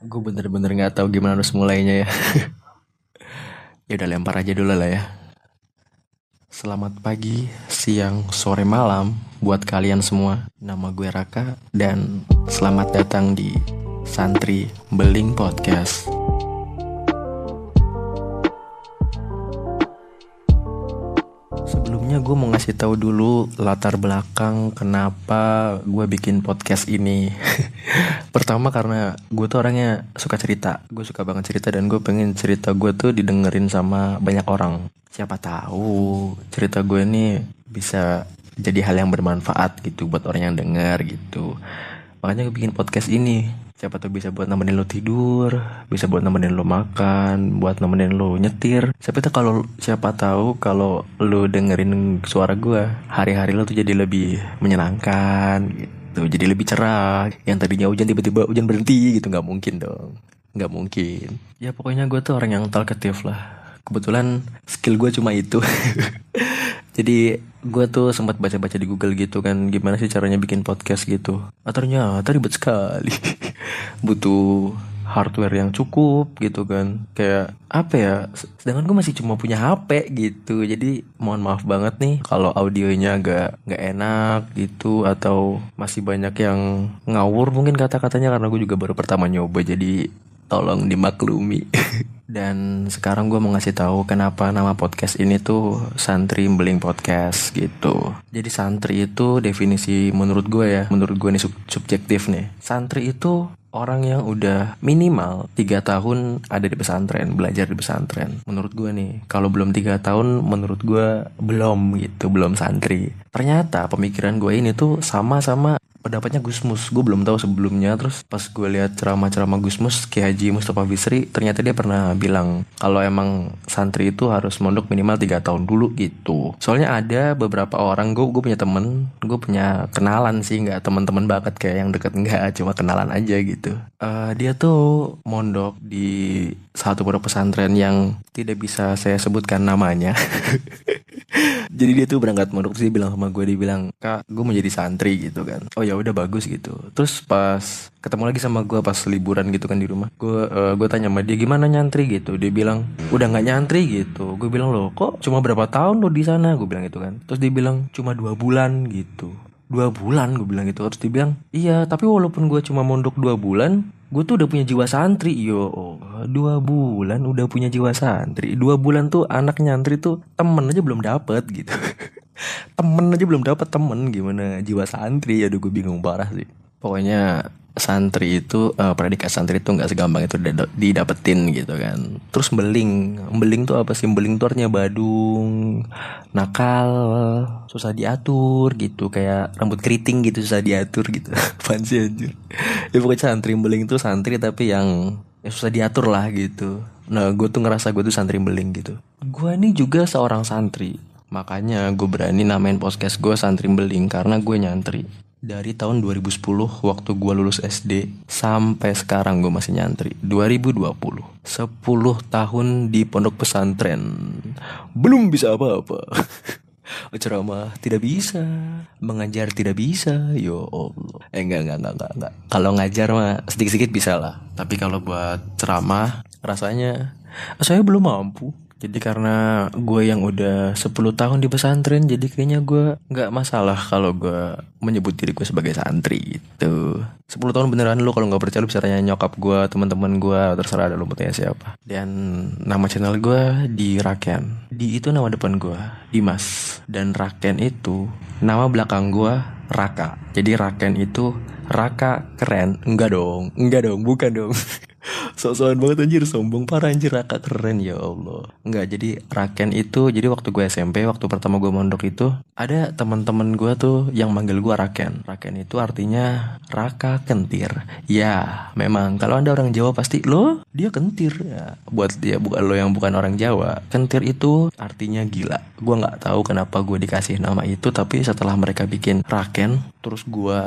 Gue bener-bener nggak tahu gimana harus mulainya ya. ya udah lempar aja dulu lah ya. Selamat pagi, siang, sore, malam buat kalian semua. Nama gue Raka dan selamat datang di Santri Beling Podcast. Sebelumnya gue mau ngasih tahu dulu latar belakang kenapa gue bikin podcast ini. Pertama karena gue tuh orangnya suka cerita, gue suka banget cerita dan gue pengen cerita gue tuh didengerin sama banyak orang. Siapa tahu cerita gue ini bisa jadi hal yang bermanfaat gitu buat orang yang denger gitu. Makanya gue bikin podcast ini siapa tuh bisa buat nemenin lo tidur bisa buat nemenin lo makan buat nemenin lo nyetir. Siapa tuh kalau siapa tahu kalau lo dengerin suara gue hari-hari lo tuh jadi lebih menyenangkan gitu. Jadi lebih cerah. Yang tadinya hujan tiba-tiba hujan berhenti gitu. Nggak mungkin dong. Nggak mungkin. Ya pokoknya gue tuh orang yang talkative lah. Kebetulan skill gue cuma itu jadi gue tuh sempat baca-baca di Google gitu kan gimana sih caranya bikin podcast gitu. Ah, ternyata ribet sekali. Butuh hardware yang cukup gitu kan. Kayak apa ya sedangkan gue masih cuma punya HP gitu. Jadi mohon maaf banget nih kalau audionya agak nggak enak gitu atau masih banyak yang ngawur mungkin kata-katanya karena gue juga baru pertama nyoba. Jadi tolong dimaklumi. Dan sekarang gue mau ngasih tahu kenapa nama podcast ini tuh santri beling podcast gitu. Jadi santri itu definisi menurut gue ya menurut gue nih sub subjektif nih. Santri itu orang yang udah minimal tiga tahun ada di pesantren belajar di pesantren. Menurut gue nih kalau belum tiga tahun menurut gue belum gitu belum santri. Ternyata pemikiran gue ini tuh sama sama pendapatnya Gusmus gue belum tahu sebelumnya. Terus pas gue lihat ceramah-ceramah Gusmus Ki Haji Mustafa Bisri ternyata dia pernah bilang kalau emang santri itu harus mondok minimal tiga tahun dulu gitu. Soalnya ada beberapa orang gue gue punya temen gue punya kenalan sih. Nggak teman-teman banget kayak yang deket nggak. Cuma kenalan aja gitu. Uh, dia tuh mondok di satu pondok pesantren yang tidak bisa saya sebutkan namanya jadi dia tuh berangkat mondok sih bilang sama gue dia bilang kak gue mau jadi santri gitu kan. Oh ya udah bagus gitu. Terus pas ketemu lagi sama gue pas liburan gitu kan di rumah gue uh, gue tanya sama dia gimana nyantri? gitu. Dia bilang udah nggak nyantri gitu. Gue bilang loh kok cuma berapa tahun lo di sana? Gue bilang gitu kan. Terus dia bilang cuma dua bulan gitu. Dua bulan? Gue bilang gitu. Terus dia bilang iya tapi walaupun gue cuma mondok dua bulan gue tuh udah punya jiwa santri yo. Dua bulan udah punya jiwa santri. Dua bulan tuh anak nyantri tuh temen aja belum dapet gitu. Temen aja belum dapet temen gimana jiwa santri? Ya gue bingung parah sih. Pokoknya santri itu uh, predikat santri itu nggak segampang itu didapetin gitu kan. Terus beling. Beling tuh apa sih? Beling tuh artinya badung nakal susah diatur gitu. Kayak rambut keriting gitu susah diatur gitu. Fancy anjir. Ya pokoknya santri beling tuh santri tapi yang ya susah diatur lah gitu. Nah gue tuh ngerasa gue tuh santri beling gitu. Gue ini juga seorang santri. Makanya gue berani namain podcast gue santri beling karena gue nyantri dari tahun 2010 waktu gue lulus SD sampai sekarang gue masih nyantri. 2020 10 tahun di pondok pesantren. Belum bisa apa-apa. Ceramah tidak bisa. Mengajar tidak bisa. Yo Allah. Eh enggak enggak enggak enggak, enggak. kalau ngajar mah sedikit-sedikit bisa lah. Tapi kalau buat ceramah rasanya saya belum mampu jadi karena gue yang udah 10 tahun di pesantren Jadi kayaknya gue gak masalah kalau gue menyebut diri gue sebagai santri gitu. 10 tahun beneran lu kalau gak percaya lu bisa tanya nyokap gue teman-teman gue terserah ada lu mau tanya siapa. Dan nama channel gue di Raken. Di itu nama depan gue Dimas. Dan Raken itu nama belakang gue Raka. Jadi Raken itu Raka keren. Enggak dong Enggak dong bukan dong Sok-sokan banget anjir. Sombong parah anjir. Raka keren ya Allah. Enggak jadi Raken itu jadi waktu gue SMP waktu pertama gue mondok itu ada teman-teman gue tuh yang manggil gue Raken. Raken itu artinya Raka kentir. Ya memang. Kalau anda orang Jawa pasti lo dia kentir. Ya buat dia bukan lo yang bukan orang Jawa. Kentir itu artinya gila. Gue nggak tahu kenapa gue dikasih nama itu tapi setelah mereka bikin Raken terus gue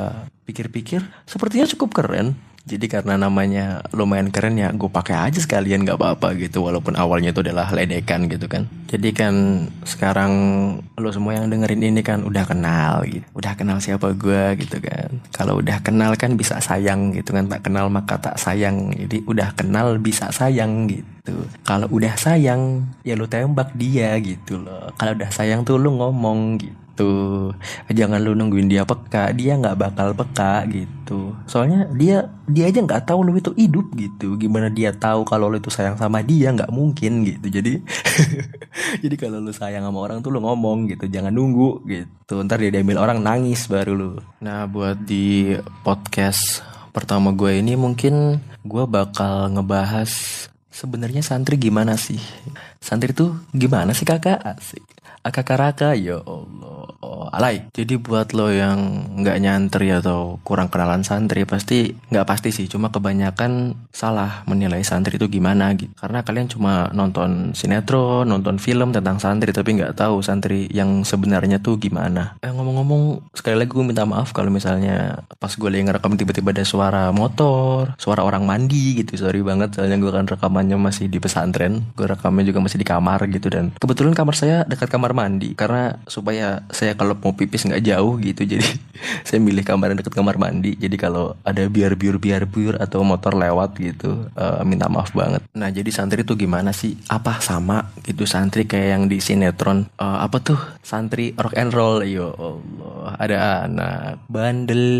pikir-pikir sepertinya cukup keren Jadi karena namanya lumayan keren ya gue pakai aja sekalian gak apa-apa gitu walaupun awalnya itu adalah ledekan gitu kan. Jadi kan sekarang lo semua yang dengerin ini kan udah kenal gitu. Udah kenal siapa gue gitu kan. Kalau udah kenal kan bisa sayang gitu kan. Tak kenal maka tak sayang. Jadi udah kenal bisa sayang gitu. Kalau udah sayang ya lo tembak dia gitu loh. Kalau udah sayang tuh lo ngomong gitu gitu. Jangan lu nungguin dia peka dia nggak bakal peka gitu. Soalnya dia dia aja nggak tahu lu itu hidup gitu. Gimana dia tahu kalau lu itu sayang sama dia? Nggak mungkin gitu. Jadi jadi kalau lu sayang sama orang tuh lu ngomong gitu. Jangan nunggu gitu. Ntar dia diambil orang nangis baru lu. Nah buat di podcast pertama gue ini mungkin gue bakal ngebahas sebenarnya santri gimana sih? Santri tuh gimana sih kakak? Asik Akakaraka ya Allah. Alay. Jadi buat lo yang nggak nyantri atau kurang kenalan santri pasti nggak pasti sih. Cuma kebanyakan salah menilai santri itu gimana gitu. Karena kalian cuma nonton sinetron nonton film tentang santri tapi nggak tahu santri yang sebenarnya tuh gimana. Eh ngomong-ngomong sekali lagi gue minta maaf kalau misalnya pas gue lagi ngerekam tiba-tiba ada suara motor suara orang mandi gitu. Sorry banget soalnya gue kan rekamannya masih di pesantren. Gue rekamnya juga masih di kamar gitu. Dan kebetulan kamar saya dekat kamar mandi. Karena supaya saya kalau mau pipis nggak jauh gitu jadi saya milih kamar yang dekat kamar mandi. Jadi kalau ada biar biur biar biur atau motor lewat gitu uh, minta maaf banget. Nah jadi santri itu gimana sih? Apa sama gitu santri kayak yang di sinetron? Uh, apa tuh? Santri rock and roll. Yo Allah ada anak bandel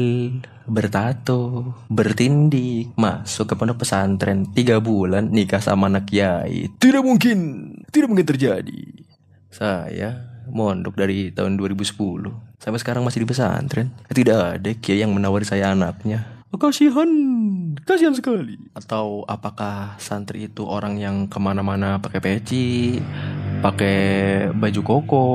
bertato, bertindik, masuk ke pondok pesantren. Tiga bulan nikah sama anak kiai. Tidak mungkin, tidak mungkin terjadi. Saya mondok dari tahun 2010 sampai sekarang masih di pesantren. Tidak ada kiai yang menawari saya anaknya. Kasihan, kasihan sekali. Atau apakah santri itu orang yang ke mana-mana pakai peci, pakai baju koko,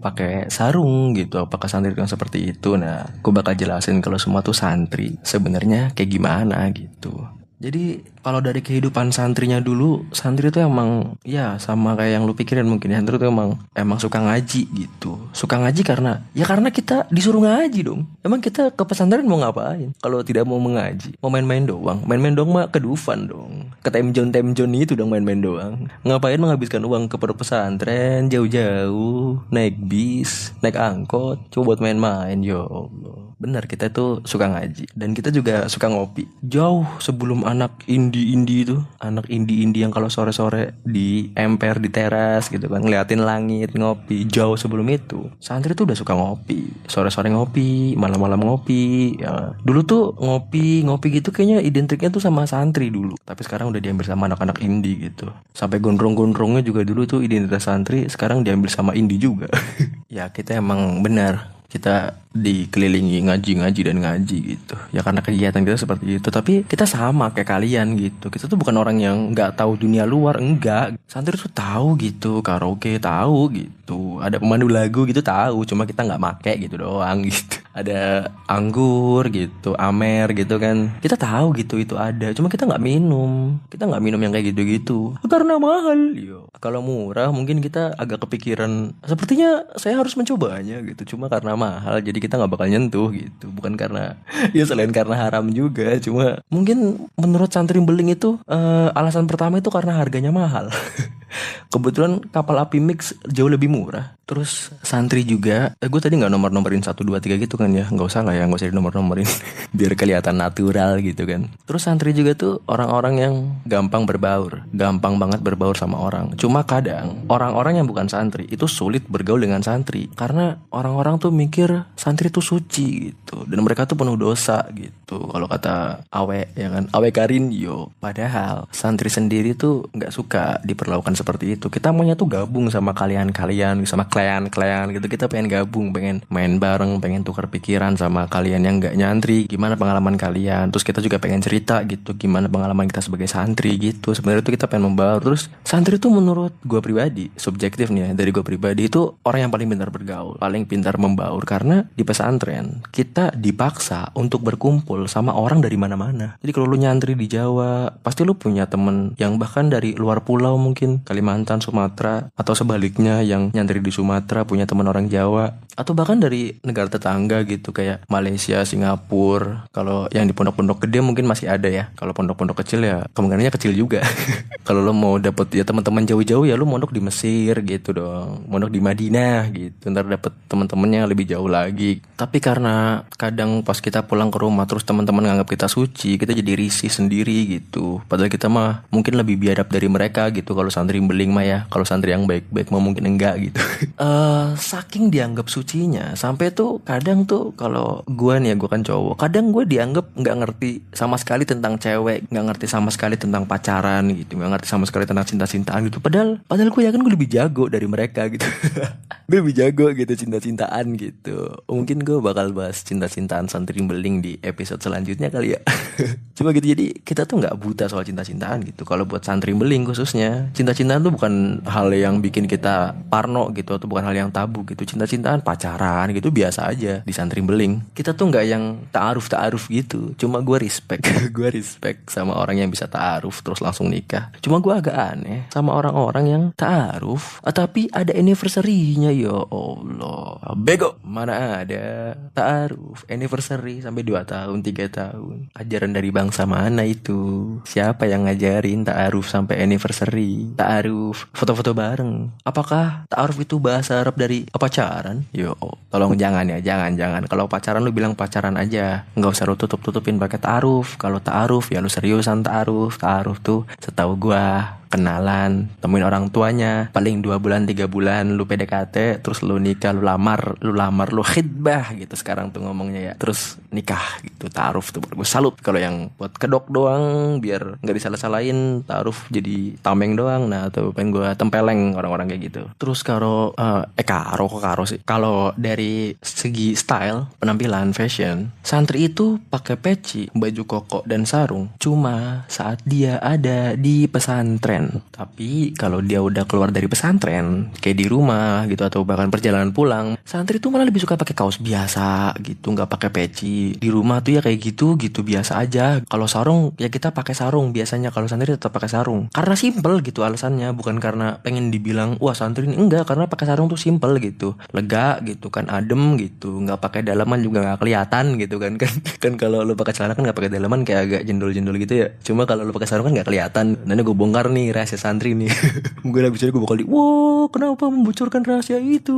pakai sarung gitu. Apakah santri yang seperti itu? Nah, gue bakal jelasin kalau semua tuh santri sebenarnya kayak gimana gitu. Jadi kalau dari kehidupan santrinya dulu, santri itu emang ya sama kayak yang lu pikirin mungkin ya, santri itu emang emang suka ngaji gitu. Suka ngaji karena ya karena kita disuruh ngaji dong. Emang kita ke pesantren mau ngapain? Kalau tidak mau mengaji, mau main-main doang. Main-main doang mah ke Dufan dong. Ke Temjon Temjon itu dong main-main doang. Ngapain menghabiskan uang ke pesantren jauh-jauh, naik bis, naik angkot, coba buat main-main ya Allah. Benar kita tuh suka ngaji. Dan kita juga suka ngopi. Jauh sebelum anak indie-indie itu anak indie-indie yang kalau sore-sore di emper di teras gitu kan ngeliatin langit ngopi jauh sebelum itu santri tuh udah suka ngopi. Sore-sore ngopi malam-malam ngopi. Ya dulu tuh ngopi ngopi gitu kayaknya identiknya tuh sama santri dulu. Tapi sekarang udah diambil sama anak-anak indie gitu. Sampai gondrong-gondrongnya juga dulu tuh identitas santri sekarang diambil sama indie juga. Ya kita emang benar. Kita dikelilingi ngaji-ngaji dan ngaji gitu. Ya karena kegiatan kita seperti itu. Tapi kita sama kayak kalian gitu. Kita tuh bukan orang yang nggak tahu dunia luar. Enggak. Santri tuh tahu gitu. Karaoke tahu gitu. Ada pemandu lagu gitu tahu. Cuma kita nggak make gitu doang gitu. Ada anggur gitu amer gitu kan. Kita tahu gitu itu ada. Cuma kita nggak minum. Kita nggak minum yang kayak gitu-gitu. Karena mahal. Yo kalau murah mungkin kita agak kepikiran. Sepertinya saya harus mencobanya gitu. Cuma karena mahal. Jadi kita nggak bakal nyentuh gitu. Bukan karena ya selain karena haram juga cuma mungkin menurut santri beling itu uh, alasan pertama itu karena harganya mahal. Kebetulan kapal api mix jauh lebih murah terus santri juga. Eh, gue tadi nggak nomor nomorin satu dua tiga gitu kan ya. Nggak usah lah ya nggak usah di nomor nomorin biar kelihatan natural gitu kan. Terus santri juga tuh orang-orang yang gampang berbaur. Gampang banget berbaur sama orang. Cuma kadang orang-orang yang bukan santri itu sulit bergaul dengan santri. Karena orang-orang tuh mikir santri tuh suci gitu. Dan mereka tuh penuh dosa gitu. Kalau kata awe ya kan? Awe karin yo. Padahal santri sendiri tuh nggak suka diperlakukan seperti itu. Kita maunya tuh gabung sama kalian-kalian sama klien-klien gitu kita pengen gabung pengen main bareng pengen tukar pikiran sama kalian yang nggak nyantri. Gimana pengalaman kalian? Terus kita juga pengen cerita gitu gimana pengalaman kita sebagai santri gitu. Sebenarnya tuh kita pengen membaur terus santri tuh menurut gue pribadi subjektif nih ya dari gue pribadi itu orang yang paling pintar bergaul paling pintar membaur. Karena di pesantren kita dipaksa untuk berkumpul sama orang dari mana-mana. Jadi kalau lu nyantri di Jawa pasti lu punya temen yang bahkan dari luar pulau mungkin Kalimantan, Sumatera, atau sebaliknya yang nyantri di Sumatera punya teman orang Jawa atau bahkan dari negara tetangga gitu kayak Malaysia, Singapura. Kalau yang di pondok-pondok gede mungkin masih ada ya. Kalau pondok-pondok kecil ya kemungkinannya kecil juga. Kalau lo mau dapet ya teman-teman jauh-jauh ya lo mondok di Mesir gitu dong. Mondok di Madinah gitu. Ntar dapet teman-temannya lebih jauh lagi. Tapi karena kadang pas kita pulang ke rumah terus teman-teman nganggap kita suci, kita jadi risih sendiri gitu. Padahal kita mah mungkin lebih biadab dari mereka gitu kalau santri beling mah ya. Kalau santri yang baik-baik mah mungkin enggak gitu. Uh, saking dianggap suci sucinya sampai tuh kadang tuh kalau gue nih ya gue kan cowok kadang gue dianggap nggak ngerti sama sekali tentang cewek nggak ngerti sama sekali tentang pacaran gitu nggak ngerti sama sekali tentang cinta-cintaan gitu. Padahal padahal gue yakin gue lebih jago dari mereka gitu. Gue lebih jago gitu cinta-cintaan gitu. Mungkin gue bakal bahas cinta-cintaan santri beling di episode selanjutnya kali ya. Cuma gitu jadi kita tuh nggak buta soal cinta-cintaan gitu. Kalau buat santri beling khususnya cinta-cintaan tuh bukan hal yang bikin kita parno gitu atau bukan hal yang tabu gitu. Cinta-cintaan pacaran gitu biasa aja. Di santri beling. Kita tuh nggak yang taaruf taaruf gitu. Cuma gue respect. Gue respect sama orang yang bisa taaruf terus langsung nikah. Cuma gue agak aneh sama orang-orang yang taaruf ah, tapi ada anniversary-nya ya Allah. Bego mana ada. Taaruf anniversary sampai 2 tahun 3 tahun. Ajaran dari bangsa mana itu? Siapa yang ngajarin taaruf sampai anniversary? Taaruf foto-foto bareng. Apakah taaruf itu bahasa Arab dari pacaran yo Yo, tolong jangan ya, jangan jangan. Kalau pacaran lu bilang pacaran aja, nggak usah lu tutup tutupin pakai taaruf. Kalau taaruf ya lu seriusan taaruf. Taaruf tuh setahu gua kenalan, temuin orang tuanya, paling dua bulan tiga bulan lu PDKT, terus lu nikah, lu lamar, lu lamar, lu khidbah gitu sekarang tuh ngomongnya ya, terus nikah gitu, taaruf tuh gue salut kalau yang buat kedok doang biar nggak disalah-salahin, taaruf jadi tameng doang, nah tuh pengen gue tempeleng orang-orang kayak gitu. Terus kalau uh, eh karo kok karo sih, kalau dari segi style penampilan fashion, santri itu pakai peci, baju koko dan sarung, cuma saat dia ada di pesantren pesantren. Tapi kalau dia udah keluar dari pesantren, kayak di rumah gitu atau bahkan perjalanan pulang, santri tuh malah lebih suka pakai kaos biasa gitu, nggak pakai peci. Di rumah tuh ya kayak gitu gitu biasa aja. Kalau sarung ya kita pakai sarung biasanya. Kalau santri tetap pakai sarung. Karena simple gitu alasannya, bukan karena pengen dibilang wah santri ini enggak karena pakai sarung tuh simple gitu, lega gitu kan, adem gitu, nggak pakai dalaman juga nggak kelihatan gitu kan kan kan kalau lo pakai celana kan nggak pakai dalaman kayak agak jendol-jendol gitu ya. Cuma kalau lo pakai sarung kan nggak kelihatan. Nanti gue bongkar nih rahasia santri nih. Mungkin abis ini gue bakal di Wow kenapa membocorkan rahasia itu?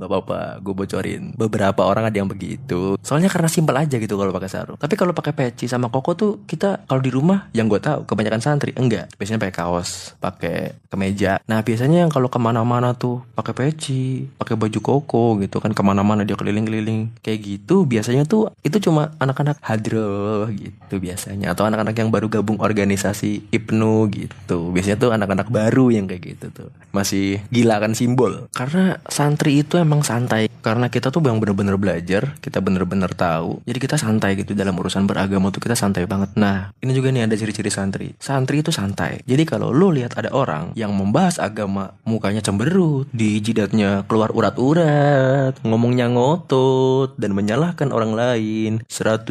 Gak apa-apa gue bocorin. Beberapa orang ada yang begitu. Soalnya karena simpel aja gitu kalau pakai sarung. Tapi kalau pakai peci sama koko tuh Kita kalau di rumah yang gue tahu kebanyakan santri. Enggak. Biasanya pakai kaos pakai kemeja. Nah biasanya yang kalau ke mana-mana tuh pakai peci pakai baju koko gitu kan Ke mana-mana dia keliling-keliling. Kayak gitu biasanya tuh Itu cuma anak-anak hadroh gitu biasanya. Atau anak-anak yang baru gabung organisasi Ibnu gitu. Biasanya biasanya tuh anak-anak baru yang kayak gitu tuh. Masih gila kan simbol. Karena santri itu emang santai. Karena kita tuh yang bener-bener belajar kita bener-bener tahu. Jadi kita santai gitu dalam urusan beragama tuh kita santai banget. Nah ini juga nih ada ciri-ciri santri. Santri itu santai. Jadi kalau lu lihat ada orang yang membahas agama mukanya cemberut di jidatnya keluar urat-urat ngomongnya ngotot dan menyalahkan orang lain 100%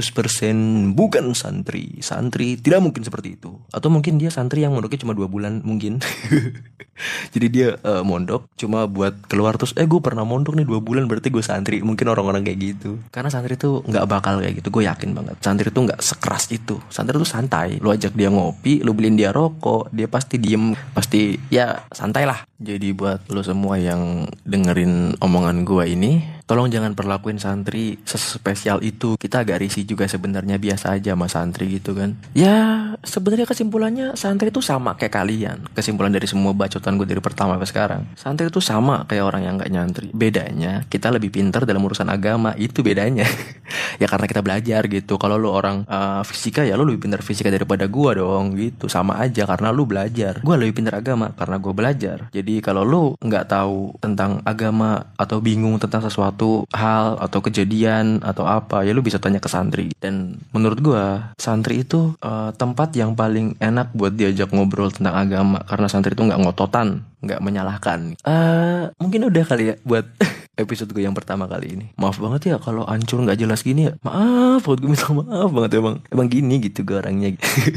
bukan santri. Santri tidak mungkin seperti itu. Atau mungkin dia santri yang mondoknya cuma dua bulan mungkin. Jadi dia uh, mondok cuma buat keluar terus eh gue pernah mondok nih dua bulan berarti gue santri. Mungkin orang-orang kayak gitu. Karena santri tuh nggak bakal kayak gitu gue yakin banget. Santri tuh nggak sekeras itu. Santri tuh santai. Lu ajak dia ngopi lu beliin dia rokok dia pasti diem. Pasti ya santai lah jadi buat lo semua yang dengerin omongan gue ini Tolong jangan perlakuin santri sespesial itu. Kita agak risih juga sebenarnya biasa aja sama santri gitu kan. Ya sebenarnya kesimpulannya santri itu sama kayak kalian. Kesimpulan dari semua bacotan gue dari pertama sampai sekarang. Santri itu sama kayak orang yang gak nyantri. Bedanya kita lebih pintar dalam urusan agama. Itu bedanya. ya karena kita belajar gitu. Kalau lu orang uh, fisika ya lu lebih pintar fisika daripada gue dong gitu. Sama aja karena lu belajar. Gue lebih pintar agama karena gue belajar. Jadi kalau lu nggak tahu tentang agama atau bingung tentang sesuatu suatu hal atau kejadian atau apa ya lu bisa tanya ke santri. Dan menurut gua santri itu uh, tempat yang paling enak buat diajak ngobrol tentang agama. Karena santri itu nggak ngototan nggak menyalahkan. Uh, mungkin udah kali ya buat episode gue yang pertama kali ini. Maaf banget ya kalau ancur nggak jelas gini ya. Maaf buat gue minta maaf banget emang Emang gini gitu gue orangnya.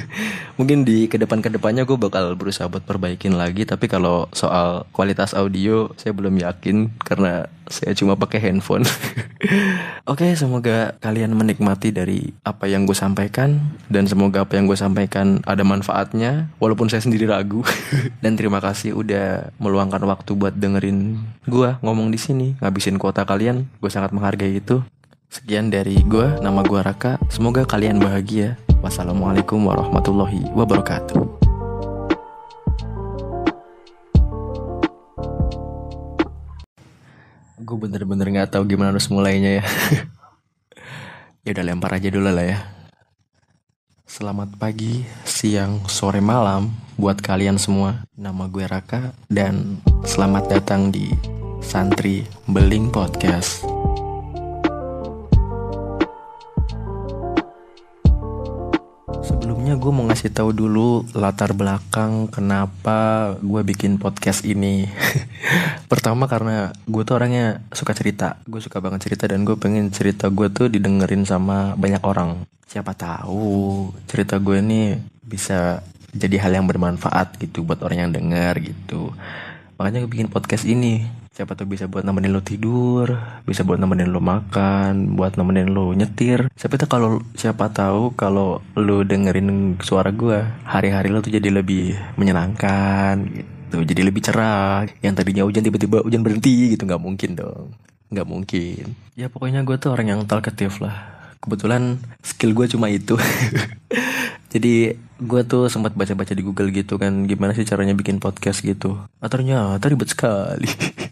Mungkin di ke depan-kedepannya gue bakal berusaha buat perbaikin lagi Tapi kalau soal kualitas audio saya belum yakin Karena saya cuma pakai handphone. Oke semoga kalian menikmati dari apa yang gue sampaikan Dan semoga apa yang gue sampaikan ada manfaatnya Walaupun saya sendiri ragu. Dan terima kasih udah meluangkan waktu buat dengerin gue ngomong di sini Ngabisin kuota kalian Gue sangat menghargai itu. Sekian dari gue, nama gue Raka. Semoga kalian bahagia. Wassalamualaikum warahmatullahi wabarakatuh. Gue bener-bener nggak tahu gimana harus mulainya ya. Ya udah lempar aja dulu lah ya selamat pagi siang sore malam buat kalian semua. Nama gue Raka dan selamat datang di santri beling podcast gue mau ngasih tahu dulu latar belakang kenapa gue bikin podcast ini. Pertama karena gue tuh orangnya suka cerita, gue suka banget cerita dan gue pengen cerita gue tuh didengerin sama banyak orang. Siapa tahu cerita gue ini bisa jadi hal yang bermanfaat gitu buat orang yang denger gitu. Makanya gue bikin podcast ini siapa tuh bisa buat nemenin lo tidur bisa buat nemenin lo makan buat nemenin lo nyetir. Siapa tuh kalau siapa tahu kalau lo dengerin suara gue hari-hari lo tuh jadi lebih menyenangkan gitu. Jadi lebih cerah. Yang tadinya hujan tiba-tiba hujan berhenti gitu. Nggak mungkin dong. Nggak mungkin. Ya pokoknya gue tuh orang yang talkative lah. Kebetulan skill gue cuma itu. Jadi gue tuh sempat baca-baca di Google gitu kan. Gimana sih caranya bikin podcast gitu? Ah, ternyata ribet sekali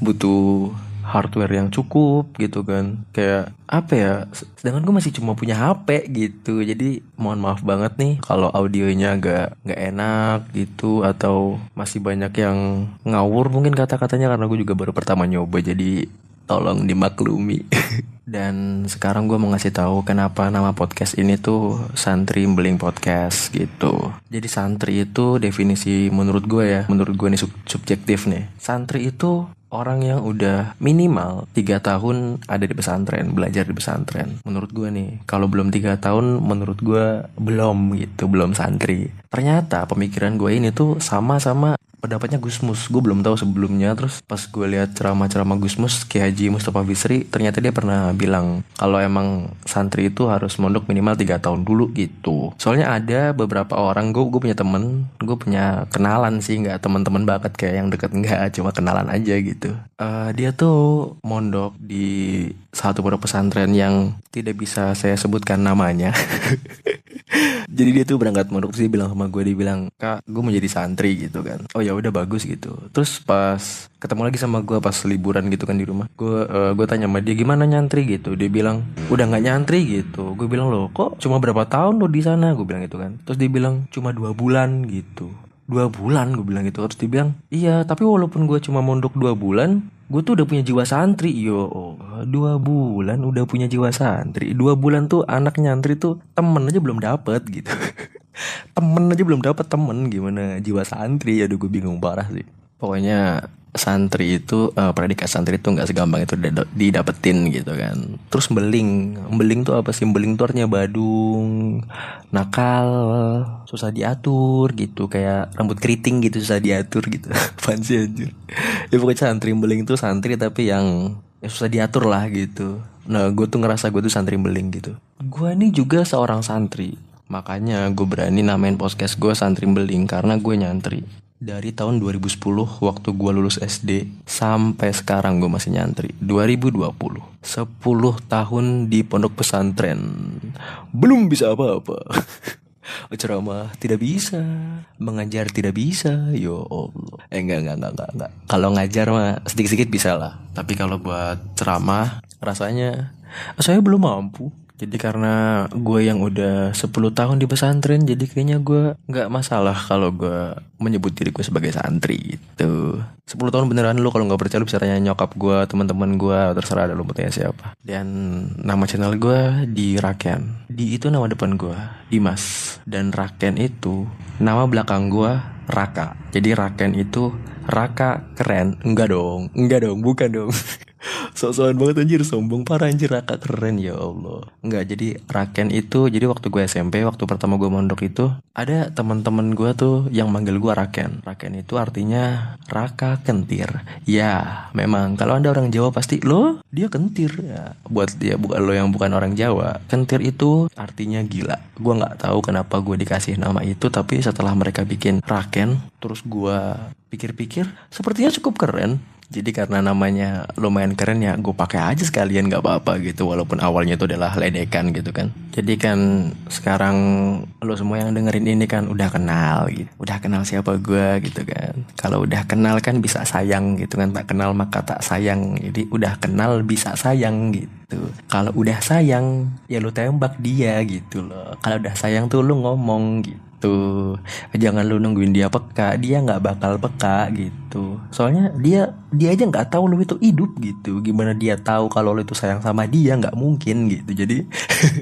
butuh hardware yang cukup gitu kan kayak apa ya sedangkan gue masih cuma punya HP gitu jadi mohon maaf banget nih kalau audionya agak nggak enak gitu atau masih banyak yang ngawur mungkin kata-katanya karena gue juga baru pertama nyoba jadi tolong dimaklumi Dan sekarang gue mau ngasih tahu kenapa nama podcast ini tuh Santri Beling Podcast gitu. Jadi santri itu definisi menurut gue ya, menurut gue nih sub subjektif nih. Santri itu orang yang udah minimal tiga tahun ada di pesantren, belajar di pesantren. Menurut gue nih, kalau belum tiga tahun, menurut gue belum gitu, belum santri. Ternyata pemikiran gue ini tuh sama sama pendapatnya Gusmus gue belum tahu sebelumnya. Terus pas gue lihat ceramah-ceramah Gusmus Ki Haji Mustafa Bisri ternyata dia pernah bilang kalau emang santri itu harus mondok minimal tiga tahun dulu gitu. Soalnya ada beberapa orang gue gue punya temen gue punya kenalan sih. Nggak teman-teman banget kayak yang deket nggak. Cuma kenalan aja gitu. Uh, dia tuh mondok di satu pondok pesantren yang tidak bisa saya sebutkan namanya. Jadi dia tuh berangkat mondok sih bilang sama gue dia bilang kak gue mau jadi santri gitu kan. Oh ya udah bagus gitu. Terus pas ketemu lagi sama gue pas liburan gitu kan di rumah gue uh, gue tanya sama dia gimana nyantri? gitu. Dia bilang udah nggak nyantri gitu. Gue bilang loh kok cuma berapa tahun lo di sana? Gue bilang gitu kan. Terus dia bilang cuma dua bulan gitu. Dua bulan? Gue bilang gitu. Terus dia bilang iya tapi walaupun gue cuma mondok dua bulan gue tuh udah punya jiwa santri. Yo dua bulan udah punya jiwa santri. Dua bulan tuh anak nyantri tuh temen aja belum dapet gitu temen aja belum dapet temen gimana? Jiwa santri ya gue bingung parah sih. Pokoknya santri itu uh, predikat santri itu nggak segampang itu didapetin gitu kan. Terus beling. Beling tuh apa sih? Beling tuh artinya badung nakal susah diatur gitu. Kayak rambut keriting gitu susah diatur gitu. Fancy aja ya pokoknya santri beling tuh santri tapi yang ya susah diatur lah gitu. Nah gue tuh ngerasa gue tuh santri beling gitu. Gue ini juga seorang santri makanya gue berani namain podcast gue santri beling karena gue nyantri. Dari tahun 2010 waktu gue lulus SD sampai sekarang gue masih nyantri. 2020 10 tahun di pondok pesantren. Belum bisa apa-apa. Ceramah tidak bisa. Mengajar tidak bisa. Yo Allah. Eh enggak enggak enggak enggak, enggak. kalau ngajar mah sedikit-sedikit bisa lah. Tapi kalau buat ceramah rasanya saya belum mampu jadi karena gue yang udah 10 tahun di pesantren Jadi kayaknya gue gak masalah kalau gue menyebut diri gue sebagai santri gitu. 10 tahun beneran lu kalau gak percaya lu bisa tanya nyokap gue, teman-teman gue, terserah ada lu mau siapa. Dan nama channel gue di Raken. Di itu nama depan gue, Dimas. Dan Raken itu nama belakang gue Raka. Jadi Raken itu Raka keren. Enggak dong, enggak dong, bukan dong sok-sokan banget anjir. Sombong parah anjir. Raka keren ya Allah. Enggak jadi raken itu jadi waktu gue SMP waktu pertama gue mondok itu ada teman-teman gue tuh yang manggil gue raken. Raken itu artinya raka kentir. Ya memang. Kalau anda orang Jawa pasti lo dia kentir. Ya buat dia bukan lo yang bukan orang Jawa kentir itu artinya gila. Gue nggak tahu kenapa gue dikasih nama itu tapi setelah mereka bikin raken terus gue pikir-pikir sepertinya cukup keren jadi karena namanya lumayan keren ya gue pakai aja sekalian nggak apa-apa gitu walaupun awalnya itu adalah ledekan gitu kan. Jadi kan sekarang lo semua yang dengerin ini kan udah kenal gitu. Udah kenal siapa gue gitu kan. Kalau udah kenal kan bisa sayang gitu kan. Tak kenal maka tak sayang. Jadi udah kenal bisa sayang gitu. Kalau udah sayang ya lo tembak dia gitu loh. Kalau udah sayang tuh lo ngomong gitu gitu. Jangan lu nungguin dia peka dia nggak bakal peka gitu. Soalnya dia dia aja nggak tahu lu itu hidup gitu. Gimana dia tahu kalau lu itu sayang sama dia? Nggak mungkin gitu. Jadi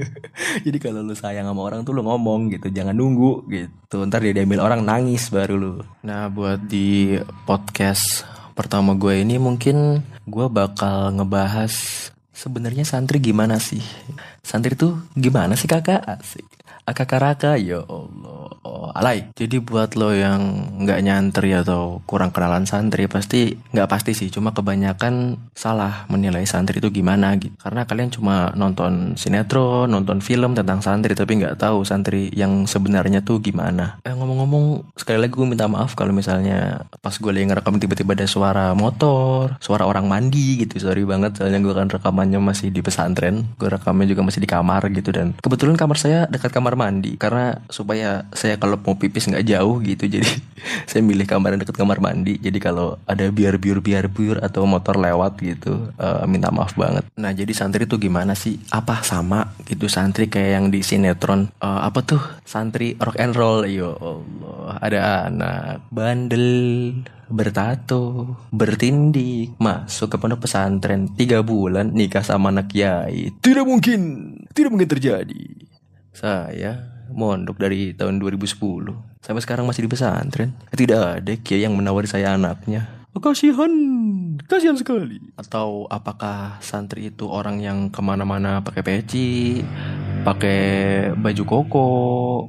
jadi kalau lu sayang sama orang tuh lu ngomong gitu. Jangan nunggu gitu. Ntar dia diambil orang nangis baru lu. Nah buat di podcast pertama gue ini mungkin gue bakal ngebahas sebenarnya santri gimana sih? Santri tuh gimana sih kakak? Asik. Akakaraka ya Allah alay. Jadi buat lo yang nggak nyantri atau kurang kenalan santri pasti nggak pasti sih. Cuma kebanyakan salah menilai santri itu gimana gitu karena kalian cuma nonton sinetron nonton film tentang santri tapi nggak tahu santri yang sebenarnya tuh gimana. Eh ngomong-ngomong sekali lagi gue minta maaf kalau misalnya pas gue lagi ngerekam tiba-tiba ada suara motor suara orang mandi gitu. Sorry banget soalnya gue kan rekamannya masih di pesantren. Gue rekamnya juga masih di kamar gitu. Dan kebetulan kamar saya dekat kamar mandi. Karena supaya saya kalau mau pipis nggak jauh gitu. Jadi saya milih kamar yang dekat kamar mandi. Jadi kalau ada biar biur biar biur atau motor lewat gitu uh, minta maaf banget. Nah jadi santri tuh gimana sih? Apa sama gitu santri kayak yang di sinetron? Uh, apa tuh? Santri rock and roll. Yo Allah ada anak bandel bertato, bertindik, masuk ke pondok pesantren. Tiga bulan nikah sama anak kiai. Tidak mungkin, tidak mungkin terjadi. Saya mondok dari tahun 2010 sampai sekarang masih di pesantren. Tidak ada kiai yang menawari saya anaknya. Kasihan. Kasihan sekali. Atau apakah santri itu orang yang ke mana-mana pakai peci pakai baju koko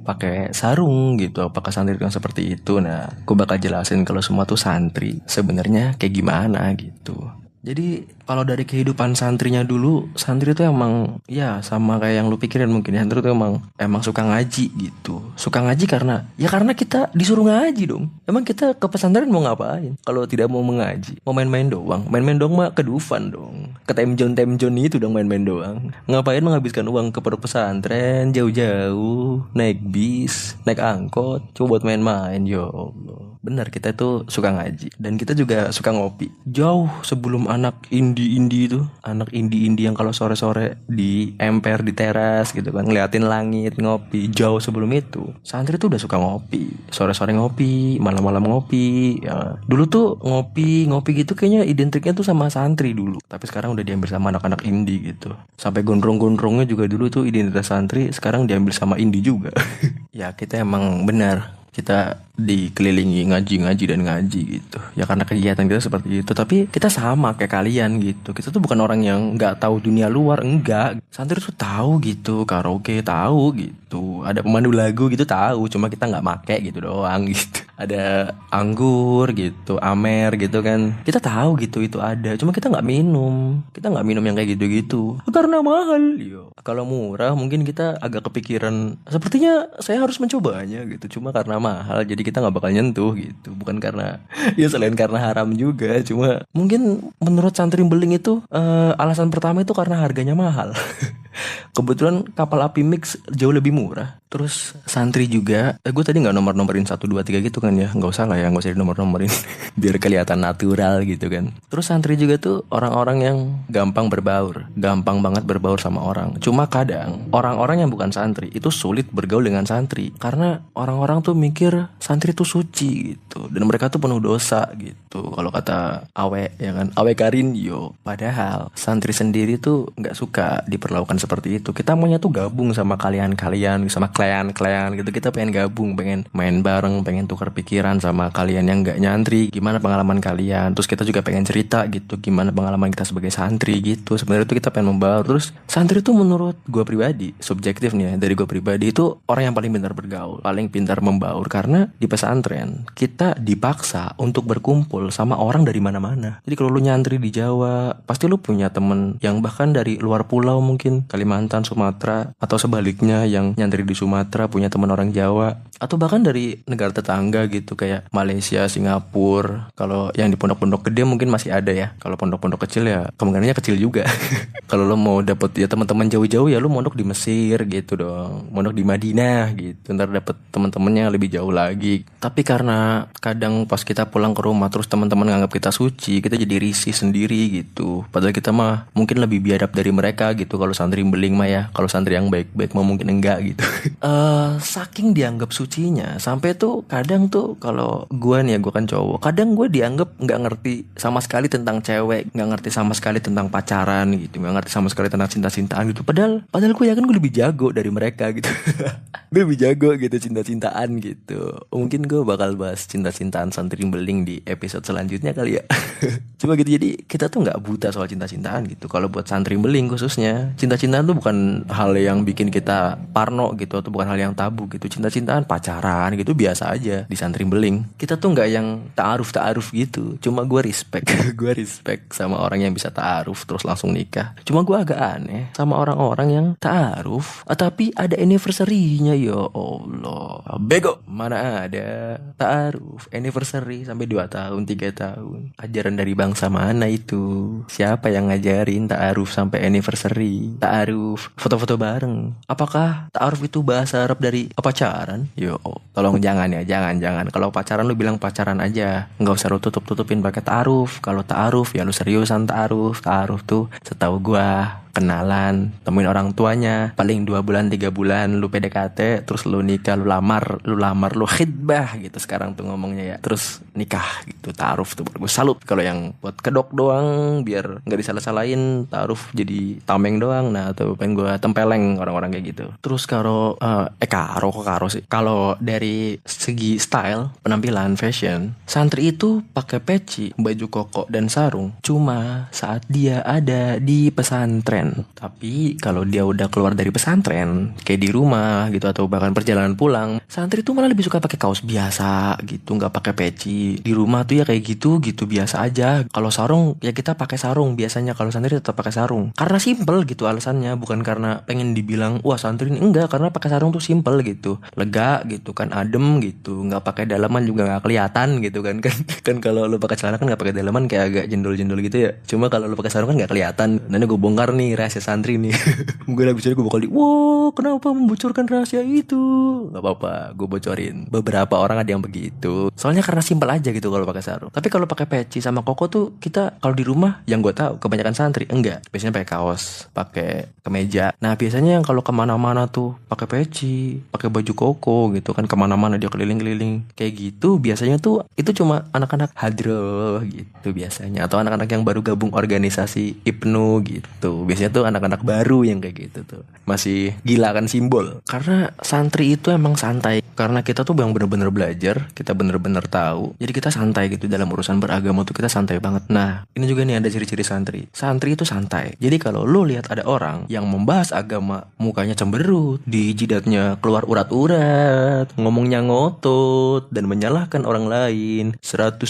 pakai sarung gitu? Apakah santri yang seperti itu? Nah aku bakal jelasin kalau semua tuh santri. Sebenarnya kayak gimana gitu. Jadi kalau dari kehidupan santrinya dulu, santri itu emang ya sama kayak yang lu pikirin mungkin. Santri itu emang emang suka ngaji gitu. Suka ngaji karena ya karena kita disuruh ngaji dong. Emang kita ke pesantren mau ngapain? Kalau tidak mau mengaji, mau main-main doang. Main-main doang mah ke Dufan dong. Ke Temjon Temjon itu dong main-main doang. Ngapain menghabiskan uang ke pesantren jauh-jauh, naik bis, naik angkot, coba buat main-main ya Allah. Benar kita tuh suka ngaji dan kita juga suka ngopi. Jauh sebelum anak ini indie-indie itu anak indie-indie yang kalau sore-sore di emper di teras gitu kan ngeliatin langit ngopi jauh sebelum itu santri tuh udah suka ngopi sore-sore ngopi malam-malam ngopi ya. dulu tuh ngopi ngopi gitu kayaknya identiknya tuh sama santri dulu tapi sekarang udah diambil sama anak-anak indie gitu sampai gondrong-gondrongnya juga dulu tuh identitas santri sekarang diambil sama indie juga ya kita emang benar kita dikelilingi ngaji-ngaji dan ngaji gitu. Ya karena kegiatan kita seperti itu. Tapi kita sama kayak kalian gitu. Kita tuh bukan orang yang nggak tahu dunia luar. Enggak. Santri tuh tahu gitu. Karaoke tahu gitu. Ada pemandu lagu gitu tahu. Cuma kita nggak make gitu doang gitu. Ada anggur gitu amer gitu kan. Kita tahu gitu itu ada. Cuma kita nggak minum. Kita nggak minum yang kayak gitu-gitu. Karena mahal. Yo kalau murah mungkin kita agak kepikiran. Sepertinya saya harus mencobanya gitu. Cuma karena mahal jadi kita nggak bakal nyentuh gitu. Bukan karena ya selain karena haram juga cuma mungkin menurut santri beling itu uh, alasan pertama itu karena harganya mahal Kebetulan kapal api mix jauh lebih murah. Terus santri juga, eh, gue tadi nggak nomor nomorin satu dua tiga gitu kan ya, nggak usah lah ya, nggak usah di nomor nomorin, biar kelihatan natural gitu kan. Terus santri juga tuh orang-orang yang gampang berbaur, gampang banget berbaur sama orang. Cuma kadang orang-orang yang bukan santri itu sulit bergaul dengan santri karena orang-orang tuh mikir santri tuh suci gitu dan mereka tuh penuh dosa gitu. Gitu. Kalau kata awe ya kan? Awe karin yo. Padahal santri sendiri tuh nggak suka diperlakukan seperti itu. Kita maunya tuh gabung sama kalian-kalian sama klien-klien gitu. Kita pengen gabung pengen main bareng pengen tukar pikiran sama kalian yang nggak nyantri. Gimana pengalaman kalian? Terus kita juga pengen cerita gitu gimana pengalaman kita sebagai santri gitu. Sebenarnya tuh kita pengen membaur terus santri tuh menurut gue pribadi subjektif nih ya dari gue pribadi itu orang yang paling pintar bergaul paling pintar membaur. Karena di pesantren kita dipaksa untuk berkumpul sama orang dari mana-mana. Jadi kalau lu nyantri di Jawa pasti lu punya temen yang bahkan dari luar pulau mungkin. Kalimantan Sumatera atau sebaliknya yang nyantri di Sumatera punya teman orang Jawa. Atau bahkan dari negara tetangga gitu kayak Malaysia Singapura. Kalau yang di pondok-pondok gede mungkin masih ada ya. Kalau pondok-pondok kecil ya kemungkinannya kecil juga. Kalau lo mau dapet ya teman-teman jauh-jauh ya lo mondok di Mesir gitu dong. Mondok di Madinah gitu. Ntar dapet teman-temannya lebih jauh lagi. Tapi karena kadang pas kita pulang ke rumah terus teman-teman nganggap kita suci kita jadi risih sendiri gitu. Padahal kita mah mungkin lebih biadab dari mereka gitu kalau santri beling mah ya. Kalau santri yang baik-baik mah mungkin enggak gitu. Uh, saking dianggap sucinya sampai tuh kadang tuh kalau gue nih ya gue kan cowok kadang gue dianggap nggak ngerti sama sekali tentang cewek nggak ngerti sama sekali tentang pacaran gitu nggak ngerti sama sekali tentang cinta-cintaan gitu. Padahal padahal gue yakin gue lebih jago dari mereka gitu. Gue lebih jago gitu cinta-cintaan gitu. Mungkin gue bakal bahas cinta-cintaan santri beling di episode selanjutnya kali ya. Cuma gitu jadi kita tuh nggak buta soal cinta-cintaan gitu. Kalau buat santri beling khususnya cinta-cintaan tuh bukan hal yang bikin kita parno gitu atau bukan hal yang tabu gitu. Cinta-cintaan pacaran gitu biasa aja di santri beling. Kita tuh nggak yang taaruf taaruf gitu. Cuma gue respect gue respect sama orang yang bisa taaruf terus langsung nikah. Cuma gue agak aneh sama orang-orang yang taaruf tapi ada anniversary-nya ya Allah. Bego mana ada taaruf anniversary sampai 2 tahun 3 tahun. Ajaran dari bangsa mana itu? Siapa yang ngajarin taaruf sampai anniversary? Taaruf foto-foto bareng. Apakah taaruf itu bahasa Arab dari pacaran yo tolong jangan ya jangan jangan. Kalau pacaran lu bilang pacaran aja. Nggak usah lu tutup tutupin pakai taaruf kalau taaruf ya lu seriusan taaruf taaruf tuh setahu gua kenalan temuin orang tuanya. Paling dua bulan tiga bulan lu PDKT terus lu nikah lu lamar lu lamar lu khidbah gitu sekarang tuh ngomongnya ya. Terus nikah gitu taaruf tuh gue salut kalau yang buat kedok doang biar nggak disalah-salahin taaruf jadi tameng doang. Nah tuh pengen gue tempeleng orang-orang kayak gitu. Terus kalau uh, eh karo kok karo sih? Kalau dari segi style penampilan fashion santri itu pakai peci baju koko dan sarung. Cuma saat dia ada di pesantren tapi kalau dia udah keluar dari pesantren, kayak di rumah gitu atau bahkan perjalanan pulang, santri tuh malah lebih suka pakai kaos biasa gitu, nggak pakai peci. Di rumah tuh ya kayak gitu gitu biasa aja. Kalau sarung ya kita pakai sarung biasanya. Kalau santri tetap pakai sarung. Karena simple gitu alasannya, bukan karena pengen dibilang wah santri ini enggak karena pakai sarung tuh simple gitu, lega gitu kan, adem gitu, nggak pakai dalaman juga nggak kelihatan gitu kan kan kan kalau lu pakai celana kan nggak pakai dalaman kayak agak jendol-jendol gitu ya. Cuma kalau lu pakai sarung kan nggak kelihatan. Nanti gue bongkar nih rahasia santri nih. Gue habis itu gue bakal di wow kenapa membocorkan rahasia itu? Nggak apa-apa gue bocorin. Beberapa orang ada yang begitu. Soalnya karena simpel aja gitu kalau pakai sarung. Tapi kalau pakai peci sama koko tuh kita kalau di rumah yang gue tahu kebanyakan santri. Enggak. Biasanya pakai kaos pakai kemeja. Nah biasanya yang kalau ke mana-mana tuh pakai peci pakai baju koko gitu kan ke mana-mana dia keliling-keliling. Kayak gitu biasanya tuh itu cuma anak-anak hadroh gitu biasanya. Atau anak-anak yang baru gabung organisasi Ibnu gitu biasanya tuh anak-anak baru yang kayak gitu tuh. Masih gila kan simbol. Karena santri itu emang santai. Karena kita tuh yang bener-bener belajar kita bener-bener tahu. Jadi kita santai gitu dalam urusan beragama tuh kita santai banget. Nah ini juga nih ada ciri-ciri santri. Santri itu santai. Jadi kalau lu lihat ada orang yang membahas agama mukanya cemberut di jidatnya keluar urat-urat ngomongnya ngotot dan menyalahkan orang lain 100%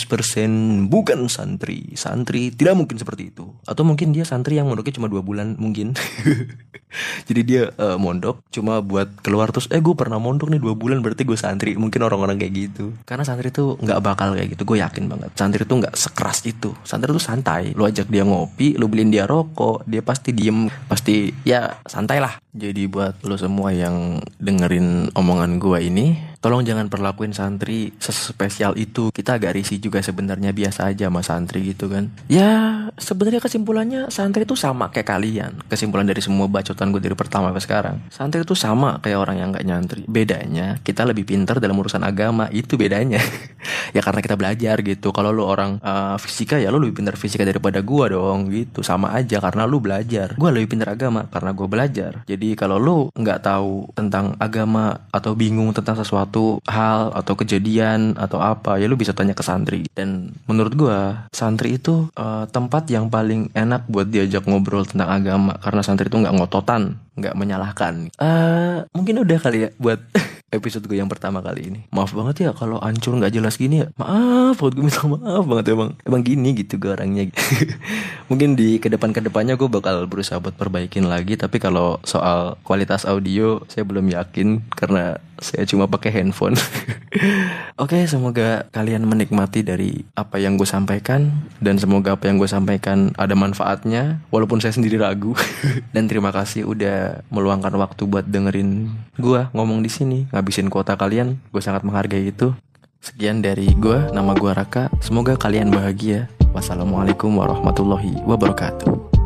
bukan santri. Santri tidak mungkin seperti itu. Atau mungkin dia santri yang mondoknya cuma dua bulan bulan mungkin. Jadi dia uh, mondok cuma buat keluar terus eh gue pernah mondok nih dua bulan berarti gue santri. Mungkin orang-orang kayak gitu. Karena santri tuh nggak bakal kayak gitu gue yakin banget. Santri tuh nggak sekeras itu. Santri tuh santai. Lu ajak dia ngopi lu beliin dia rokok dia pasti diem. Pasti ya santai lah jadi buat lo semua yang dengerin omongan gue ini tolong jangan perlakuin santri sespesial itu. Kita agak risih juga sebenarnya biasa aja sama santri gitu kan. Ya sebenarnya kesimpulannya santri itu sama kayak kalian. Kesimpulan dari semua bacotan gue dari pertama ke sekarang. Santri itu sama kayak orang yang nggak nyantri. Bedanya kita lebih pintar dalam urusan agama. Itu bedanya. Ya karena kita belajar gitu. Kalau lu orang uh, fisika ya lu lebih pintar fisika daripada gua dong gitu. Sama aja karena lu belajar. Gua lebih pintar agama karena gua belajar jadi kalau lu nggak tahu tentang agama atau bingung tentang sesuatu hal atau kejadian atau apa ya lu bisa tanya ke santri. Dan menurut gua santri itu uh, tempat yang paling enak buat diajak ngobrol tentang agama. Karena santri itu nggak ngototan nggak menyalahkan. Uh, mungkin udah kali ya buat episode gue yang pertama kali ini. Maaf banget ya kalau ancur nggak jelas gini ya. Maaf, buat gue minta maaf banget emang. Emang gini gitu gue orangnya. mungkin di ke depan ke depannya gue bakal berusaha buat perbaikin lagi. Tapi kalau soal kualitas audio saya belum yakin karena saya cuma pakai handphone. Oke, okay, semoga kalian menikmati dari apa yang gue sampaikan dan semoga apa yang gue sampaikan ada manfaatnya walaupun saya sendiri ragu. dan terima kasih udah meluangkan waktu buat dengerin gue ngomong di sini, ngabisin kuota kalian. Gue sangat menghargai itu. Sekian dari gue, nama gue Raka. Semoga kalian bahagia. Wassalamualaikum warahmatullahi wabarakatuh.